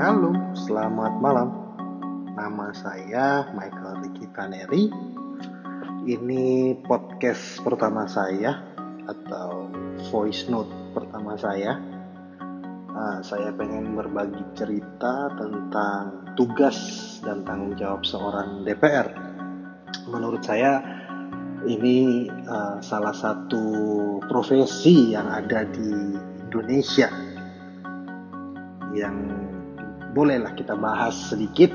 Halo, selamat malam. Nama saya Michael Ricky Taneri. Ini podcast pertama saya atau voice note pertama saya. Nah, saya pengen berbagi cerita tentang tugas dan tanggung jawab seorang DPR. Menurut saya ini uh, salah satu profesi yang ada di Indonesia yang bolehlah kita bahas sedikit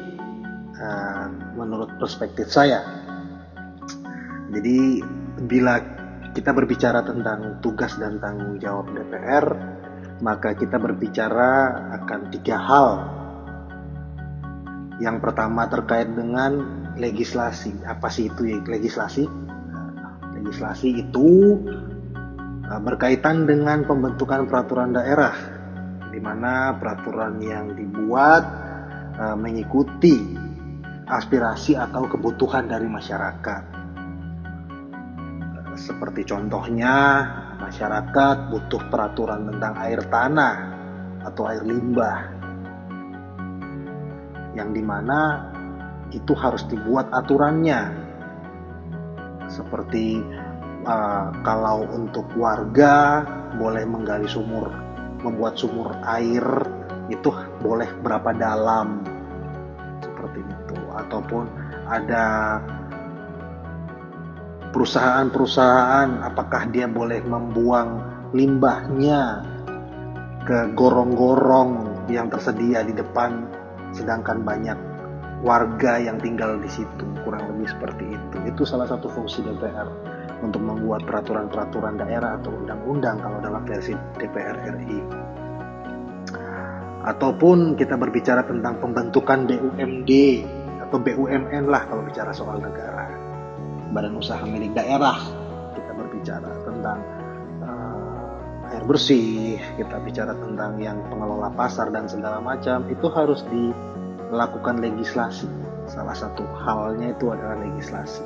uh, menurut perspektif saya. Jadi bila kita berbicara tentang tugas dan tanggung jawab DPR, maka kita berbicara akan tiga hal. Yang pertama terkait dengan legislasi. Apa sih itu ya legislasi? Legislasi itu uh, berkaitan dengan pembentukan peraturan daerah di mana peraturan yang dibuat uh, mengikuti aspirasi atau kebutuhan dari masyarakat. Seperti contohnya, masyarakat butuh peraturan tentang air tanah atau air limbah, yang di mana itu harus dibuat aturannya, seperti uh, kalau untuk warga boleh menggali sumur membuat sumur air itu boleh berapa dalam. Seperti itu. Ataupun ada perusahaan-perusahaan apakah dia boleh membuang limbahnya ke gorong-gorong yang tersedia di depan sedangkan banyak warga yang tinggal di situ kurang lebih seperti itu. Itu salah satu fungsi DPR untuk membuat peraturan-peraturan daerah atau undang-undang kalau dalam versi DPR RI. Ataupun kita berbicara tentang pembentukan BUMD atau BUMN lah kalau bicara soal negara. Badan usaha milik daerah kita berbicara tentang uh, air bersih, kita bicara tentang yang pengelola pasar dan segala macam itu harus dilakukan legislasi. Salah satu halnya itu adalah legislasi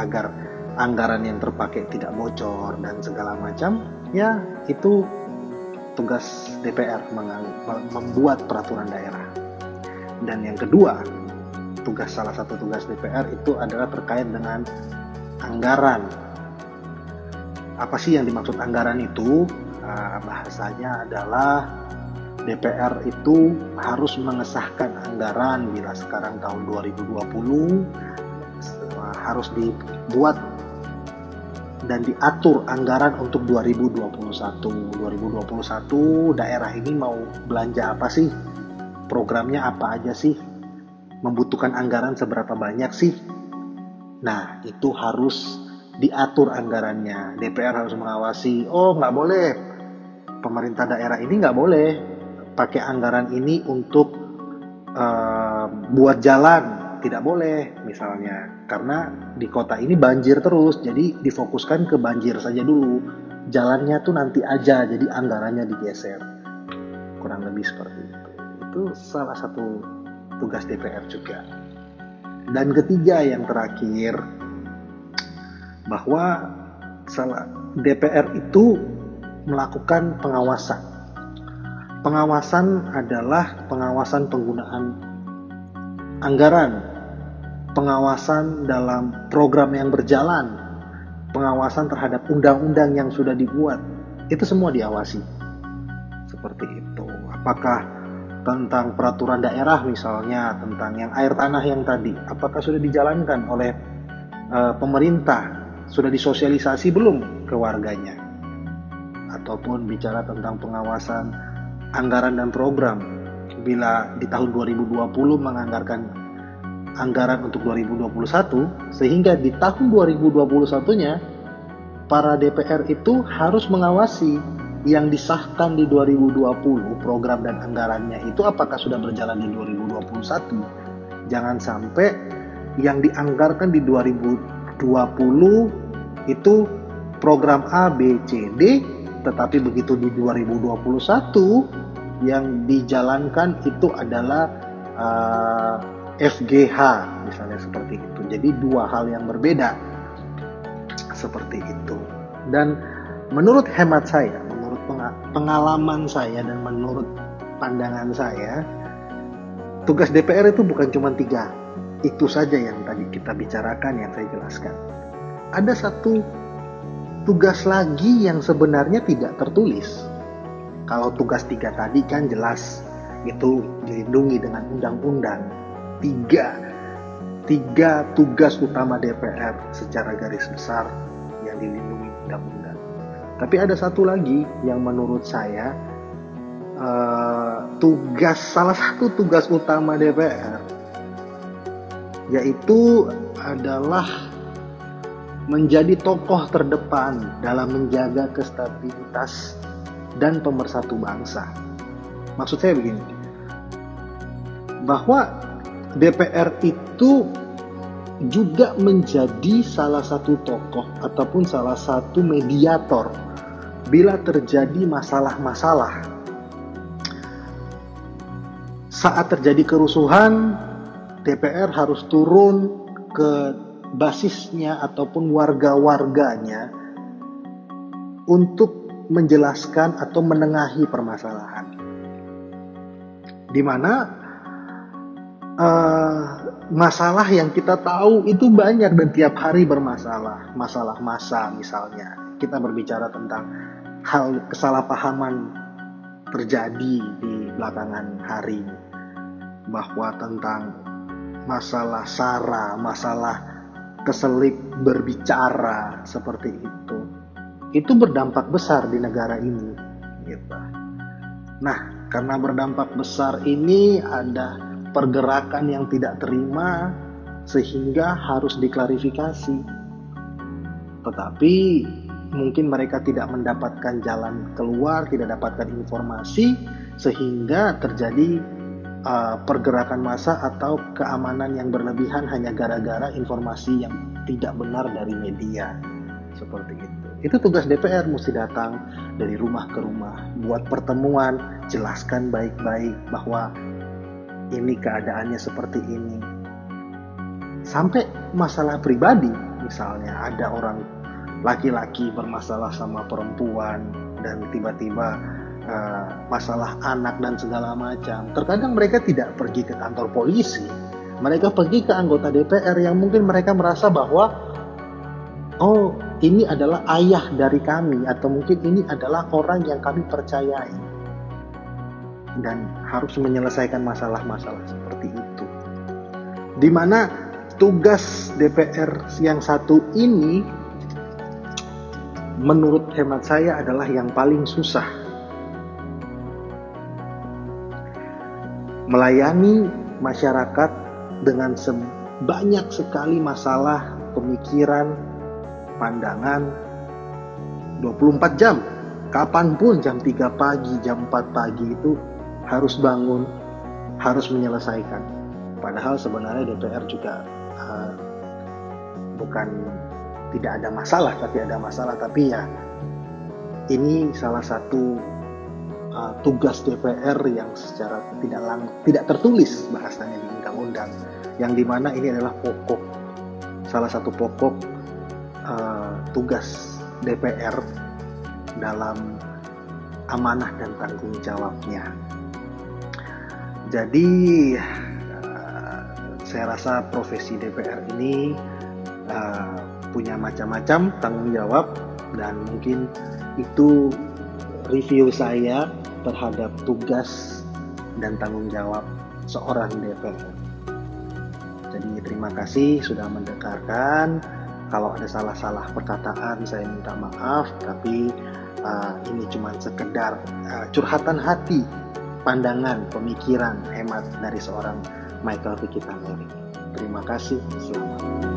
agar anggaran yang terpakai tidak bocor dan segala macam, ya itu tugas DPR membuat peraturan daerah. Dan yang kedua, tugas salah satu tugas DPR itu adalah terkait dengan anggaran. Apa sih yang dimaksud anggaran itu? Uh, bahasanya adalah DPR itu harus mengesahkan anggaran bila sekarang tahun 2020 uh, harus dibuat dan diatur anggaran untuk 2021. 2021 daerah ini mau belanja apa sih? Programnya apa aja sih? Membutuhkan anggaran seberapa banyak sih? Nah, itu harus diatur anggarannya. DPR harus mengawasi. Oh, nggak boleh. Pemerintah daerah ini nggak boleh pakai anggaran ini untuk uh, buat jalan tidak boleh misalnya. Karena di kota ini banjir terus jadi difokuskan ke banjir saja dulu. Jalannya tuh nanti aja jadi anggarannya digeser. Kurang lebih seperti itu. Itu salah satu tugas DPR juga. Dan ketiga yang terakhir bahwa salah DPR itu melakukan pengawasan. Pengawasan adalah pengawasan penggunaan anggaran pengawasan dalam program yang berjalan, pengawasan terhadap undang-undang yang sudah dibuat, itu semua diawasi. Seperti itu. Apakah tentang peraturan daerah misalnya, tentang yang air tanah yang tadi, apakah sudah dijalankan oleh uh, pemerintah, sudah disosialisasi belum ke warganya? Ataupun bicara tentang pengawasan anggaran dan program, bila di tahun 2020 menganggarkan anggaran untuk 2021 sehingga di tahun 2021-nya para DPR itu harus mengawasi yang disahkan di 2020 program dan anggarannya itu apakah sudah berjalan di 2021 jangan sampai yang dianggarkan di 2020 itu program A, B, C, D tetapi begitu di 2021 yang dijalankan itu adalah uh, FGH misalnya seperti itu. Jadi dua hal yang berbeda seperti itu. Dan menurut hemat saya, menurut pengalaman saya dan menurut pandangan saya, tugas DPR itu bukan cuma tiga. Itu saja yang tadi kita bicarakan, yang saya jelaskan. Ada satu tugas lagi yang sebenarnya tidak tertulis. Kalau tugas tiga tadi kan jelas itu dilindungi dengan undang-undang. Tiga, tiga tugas utama DPR secara garis besar yang dilindungi undang-undang. Tapi ada satu lagi yang menurut saya uh, tugas salah satu tugas utama DPR yaitu adalah menjadi tokoh terdepan dalam menjaga kestabilitas dan pemersatu bangsa. Maksud saya begini, bahwa DPR itu juga menjadi salah satu tokoh ataupun salah satu mediator bila terjadi masalah-masalah. Saat terjadi kerusuhan, DPR harus turun ke basisnya ataupun warga-warganya untuk menjelaskan atau menengahi permasalahan. Di mana uh, masalah yang kita tahu itu banyak dan tiap hari bermasalah. Masalah masa misalnya. Kita berbicara tentang hal kesalahpahaman terjadi di belakangan hari bahwa tentang masalah sara, masalah keselip berbicara seperti itu itu berdampak besar di negara ini gitu. Nah, karena berdampak besar ini ada pergerakan yang tidak terima sehingga harus diklarifikasi. Tetapi mungkin mereka tidak mendapatkan jalan keluar, tidak dapatkan informasi sehingga terjadi uh, pergerakan massa atau keamanan yang berlebihan hanya gara-gara informasi yang tidak benar dari media seperti itu. Itu tugas DPR mesti datang dari rumah ke rumah, buat pertemuan, jelaskan baik-baik bahwa ini keadaannya seperti ini. Sampai masalah pribadi, misalnya ada orang laki-laki bermasalah sama perempuan dan tiba-tiba uh, masalah anak dan segala macam. Terkadang mereka tidak pergi ke kantor polisi, mereka pergi ke anggota DPR yang mungkin mereka merasa bahwa oh ini adalah ayah dari kami atau mungkin ini adalah orang yang kami percayai dan harus menyelesaikan masalah-masalah seperti itu. Di mana tugas DPR yang satu ini menurut hemat saya adalah yang paling susah melayani masyarakat dengan sebanyak sekali masalah, pemikiran, pandangan 24 jam. Kapan pun jam 3 pagi, jam 4 pagi itu harus bangun, harus menyelesaikan. Padahal sebenarnya DPR juga uh, bukan tidak ada masalah, tapi ada masalah. Tapi ya ini salah satu uh, tugas DPR yang secara tidak lang tidak tertulis bahasanya di undang-undang yang di mana ini adalah pokok salah satu pokok uh, tugas DPR dalam amanah dan tanggung jawabnya. Jadi uh, saya rasa profesi DPR ini uh, punya macam-macam tanggung jawab dan mungkin itu review saya terhadap tugas dan tanggung jawab seorang DPR. Jadi terima kasih sudah mendengarkan. Kalau ada salah-salah perkataan saya minta maaf, tapi uh, ini cuma sekedar uh, curhatan hati, pandangan, pemikiran, hemat dari seorang Michael Vicky Taneri. Terima kasih, selamat.